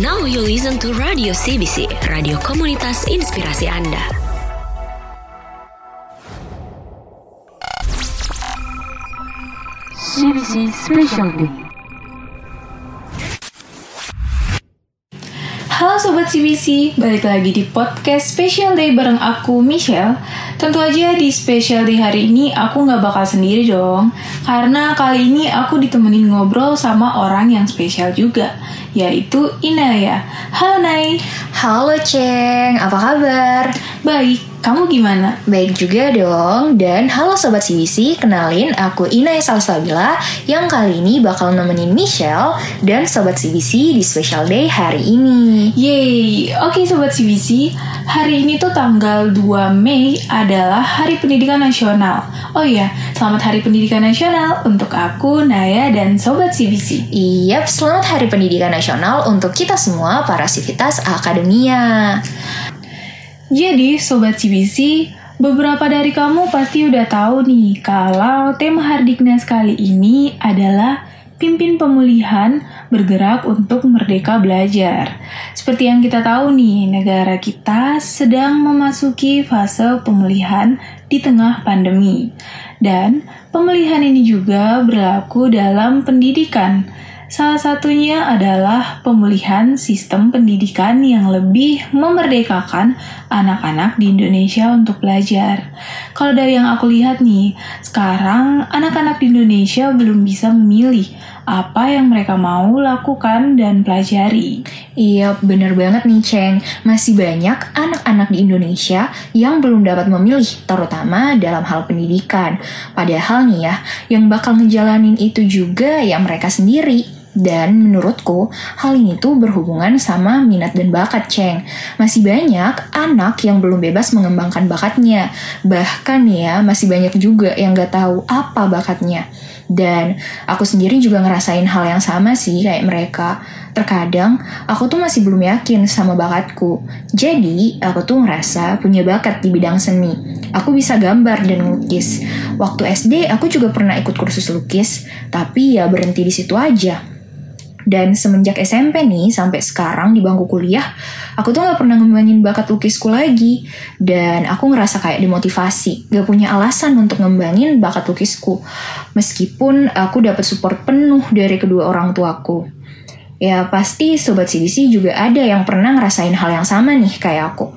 Now you listen to Radio CBC, radio komunitas inspirasi Anda. CBC Special Day. Halo Sobat CBC, balik lagi di podcast Special Day bareng aku, Michelle. Tentu aja di Special Day hari ini aku nggak bakal sendiri dong, karena kali ini aku ditemenin ngobrol sama orang yang spesial juga, yaitu Inaya. Halo Nay. Halo Ceng, apa kabar? Baik, kamu gimana? Baik juga dong, dan halo Sobat CBC, kenalin aku Inaya Salsabila yang kali ini bakal nemenin Michelle dan Sobat CBC di Special Day hari ini. Yeay, oke Sobat CBC, hari ini tuh tanggal 2 Mei adalah Hari Pendidikan Nasional. Oh iya, selamat Hari Pendidikan Nasional untuk aku, Naya, dan Sobat CBC. Iya, selamat Hari Pendidikan Nasional untuk kita semua para sivitas akademia. Jadi, Sobat CBC, beberapa dari kamu pasti udah tahu nih kalau tema Hardiknas kali ini adalah pimpin pemulihan bergerak untuk merdeka belajar. Seperti yang kita tahu nih, negara kita sedang memasuki fase pemulihan di tengah pandemi. Dan pemulihan ini juga berlaku dalam pendidikan. Salah satunya adalah pemulihan sistem pendidikan yang lebih memerdekakan anak-anak di Indonesia untuk belajar. Kalau dari yang aku lihat nih, sekarang anak-anak di Indonesia belum bisa memilih apa yang mereka mau lakukan dan pelajari. Iya, bener banget nih Ceng. Masih banyak anak-anak di Indonesia yang belum dapat memilih, terutama dalam hal pendidikan. Padahal nih ya, yang bakal ngejalanin itu juga ya mereka sendiri. Dan menurutku, hal ini tuh berhubungan sama minat dan bakat, Ceng. Masih banyak anak yang belum bebas mengembangkan bakatnya. Bahkan ya, masih banyak juga yang gak tahu apa bakatnya. Dan aku sendiri juga ngerasain hal yang sama sih kayak mereka. Terkadang aku tuh masih belum yakin sama bakatku. Jadi aku tuh ngerasa punya bakat di bidang seni. Aku bisa gambar dan ngelukis. Waktu SD aku juga pernah ikut kursus lukis, tapi ya berhenti di situ aja. Dan semenjak SMP nih sampai sekarang di bangku kuliah, aku tuh gak pernah ngembangin bakat lukisku lagi. Dan aku ngerasa kayak dimotivasi, gak punya alasan untuk ngembangin bakat lukisku. Meskipun aku dapat support penuh dari kedua orang tuaku. Ya pasti Sobat CDC juga ada yang pernah ngerasain hal yang sama nih kayak aku.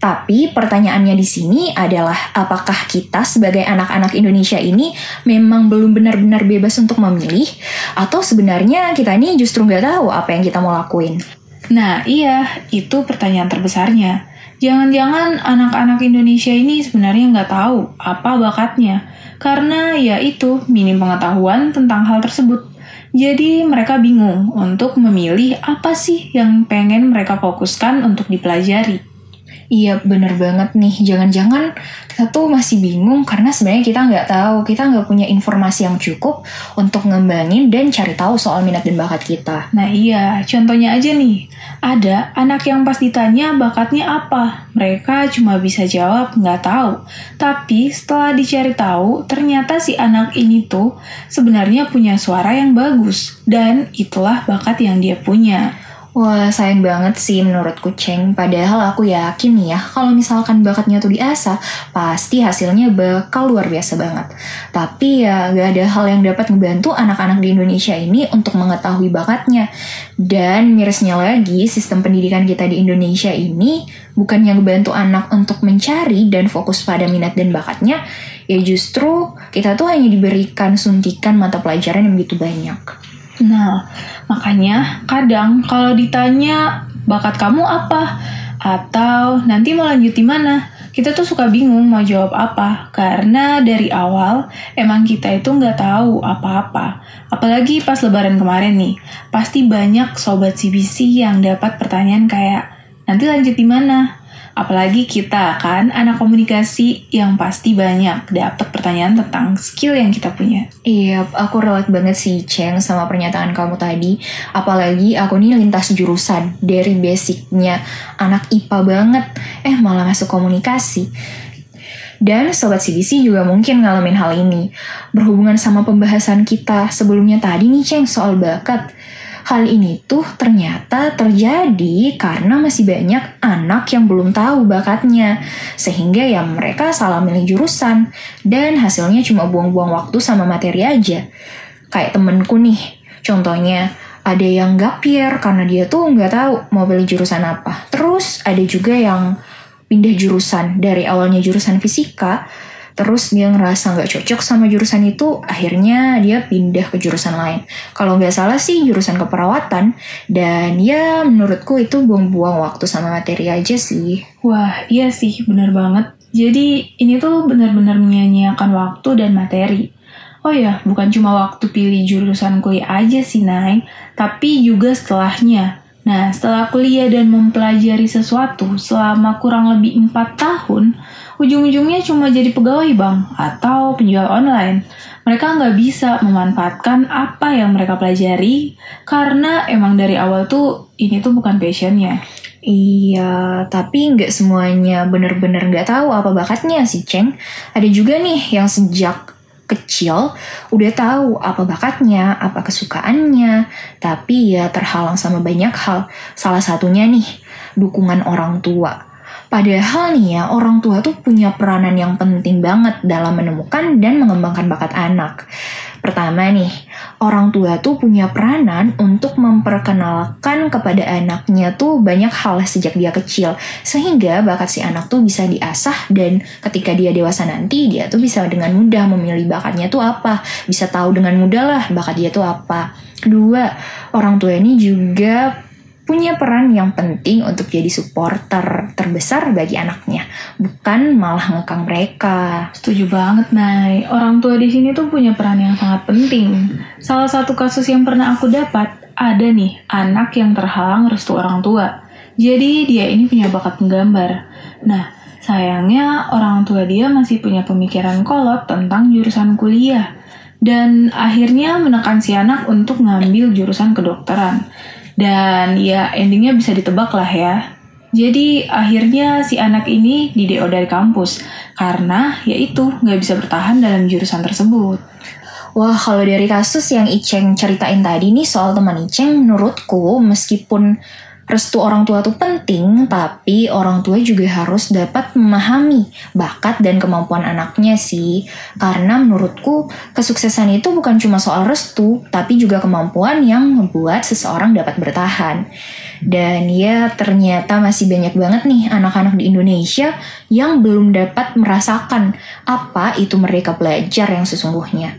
Tapi pertanyaannya di sini adalah apakah kita sebagai anak-anak Indonesia ini memang belum benar-benar bebas untuk memilih atau sebenarnya kita ini justru nggak tahu apa yang kita mau lakuin? Nah, iya, itu pertanyaan terbesarnya. Jangan-jangan anak-anak Indonesia ini sebenarnya nggak tahu apa bakatnya, karena ya itu minim pengetahuan tentang hal tersebut. Jadi mereka bingung untuk memilih apa sih yang pengen mereka fokuskan untuk dipelajari. Iya bener banget nih, jangan-jangan kita tuh masih bingung karena sebenarnya kita nggak tahu, kita nggak punya informasi yang cukup untuk ngembangin dan cari tahu soal minat dan bakat kita. Nah iya, contohnya aja nih, ada anak yang pas ditanya bakatnya apa, mereka cuma bisa jawab nggak tahu. Tapi setelah dicari tahu, ternyata si anak ini tuh sebenarnya punya suara yang bagus dan itulah bakat yang dia punya. Wah, sayang banget sih menurutku Ceng. Padahal aku yakin ya, kalau misalkan bakatnya tuh diasah, pasti hasilnya bakal luar biasa banget. Tapi ya, gak ada hal yang dapat ngebantu anak-anak di Indonesia ini untuk mengetahui bakatnya. Dan mirisnya lagi, sistem pendidikan kita di Indonesia ini bukan yang ngebantu anak untuk mencari dan fokus pada minat dan bakatnya, ya justru kita tuh hanya diberikan suntikan mata pelajaran yang begitu banyak. Nah, makanya kadang kalau ditanya bakat kamu apa? Atau nanti mau lanjut di mana, kita tuh suka bingung mau jawab apa. Karena dari awal emang kita itu nggak tahu apa-apa. Apalagi pas lebaran kemarin nih, pasti banyak sobat CBC yang dapat pertanyaan kayak nanti lanjut di mana, Apalagi kita kan anak komunikasi yang pasti banyak dapat pertanyaan tentang skill yang kita punya. Iya, aku relate banget sih Ceng sama pernyataan kamu tadi. Apalagi aku nih lintas jurusan dari basicnya anak IPA banget, eh malah masuk komunikasi. Dan Sobat CBC juga mungkin ngalamin hal ini. Berhubungan sama pembahasan kita sebelumnya tadi nih Ceng soal bakat. Hal ini tuh ternyata terjadi karena masih banyak anak yang belum tahu bakatnya. Sehingga ya mereka salah milih jurusan. Dan hasilnya cuma buang-buang waktu sama materi aja. Kayak temenku nih, contohnya ada yang gapir karena dia tuh nggak tahu mau pilih jurusan apa. Terus ada juga yang pindah jurusan dari awalnya jurusan fisika, terus dia ngerasa nggak cocok sama jurusan itu, akhirnya dia pindah ke jurusan lain. Kalau nggak salah sih jurusan keperawatan, dan ya menurutku itu buang-buang waktu sama materi aja sih. Wah, iya sih, bener banget. Jadi ini tuh benar-benar menyia-nyiakan waktu dan materi. Oh ya, bukan cuma waktu pilih jurusan kuliah aja sih, Nay, tapi juga setelahnya. Nah, setelah kuliah dan mempelajari sesuatu selama kurang lebih 4 tahun, ujung-ujungnya cuma jadi pegawai bank atau penjual online. Mereka nggak bisa memanfaatkan apa yang mereka pelajari karena emang dari awal tuh ini tuh bukan passionnya. Iya, tapi nggak semuanya bener-bener nggak tahu apa bakatnya sih, Ceng. Ada juga nih yang sejak kecil udah tahu apa bakatnya, apa kesukaannya, tapi ya terhalang sama banyak hal. Salah satunya nih, dukungan orang tua. Padahal nih ya, orang tua tuh punya peranan yang penting banget dalam menemukan dan mengembangkan bakat anak. Pertama nih, orang tua tuh punya peranan untuk memperkenalkan kepada anaknya tuh banyak hal sejak dia kecil. Sehingga bakat si anak tuh bisa diasah dan ketika dia dewasa nanti, dia tuh bisa dengan mudah memilih bakatnya tuh apa. Bisa tahu dengan mudah lah bakat dia tuh apa. Kedua, orang tua ini juga punya peran yang penting untuk jadi supporter terbesar bagi anaknya, bukan malah ngekang mereka. Setuju banget, Nay. Orang tua di sini tuh punya peran yang sangat penting. Salah satu kasus yang pernah aku dapat, ada nih anak yang terhalang restu orang tua. Jadi dia ini punya bakat menggambar. Nah, sayangnya orang tua dia masih punya pemikiran kolot tentang jurusan kuliah. Dan akhirnya menekan si anak untuk ngambil jurusan kedokteran. Dan ya endingnya bisa ditebak lah ya. Jadi akhirnya si anak ini di DO dari kampus karena yaitu nggak bisa bertahan dalam jurusan tersebut. Wah, kalau dari kasus yang Iceng ceritain tadi nih soal teman Iceng, menurutku meskipun restu orang tua tuh penting, tapi orang tua juga harus dapat memahami bakat dan kemampuan anaknya sih. Karena menurutku kesuksesan itu bukan cuma soal restu, tapi juga kemampuan yang membuat seseorang dapat bertahan. Dan ya ternyata masih banyak banget nih anak-anak di Indonesia yang belum dapat merasakan apa itu mereka belajar yang sesungguhnya.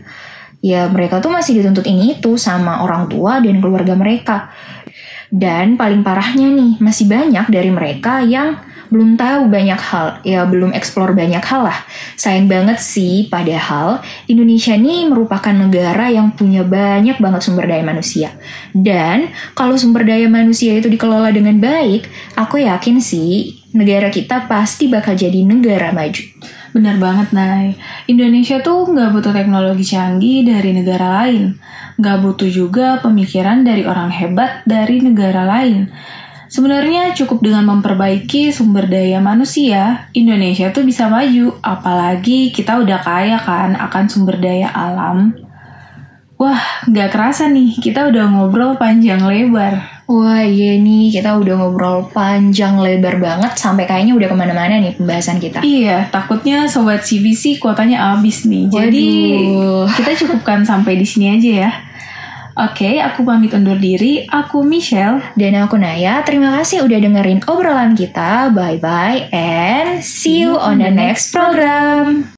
Ya mereka tuh masih dituntut ini itu sama orang tua dan keluarga mereka. Dan paling parahnya nih, masih banyak dari mereka yang belum tahu banyak hal, ya belum eksplor banyak hal lah. Sayang banget sih, padahal Indonesia ini merupakan negara yang punya banyak banget sumber daya manusia. Dan kalau sumber daya manusia itu dikelola dengan baik, aku yakin sih negara kita pasti bakal jadi negara maju. Benar banget, Nay. Indonesia tuh nggak butuh teknologi canggih dari negara lain. Nggak butuh juga pemikiran dari orang hebat dari negara lain. Sebenarnya cukup dengan memperbaiki sumber daya manusia, Indonesia tuh bisa maju. Apalagi kita udah kaya kan akan sumber daya alam. Wah, nggak kerasa nih, kita udah ngobrol panjang lebar. Wah iya nih kita udah ngobrol panjang lebar banget sampai kayaknya udah ke mana-mana nih pembahasan kita. Iya, takutnya sobat CBC kuotanya habis nih. Jadi Waduh. kita cukupkan sampai di sini aja ya. Oke, aku pamit undur diri. Aku Michelle. Dan aku Naya, terima kasih udah dengerin obrolan kita. Bye-bye and see you on the next program.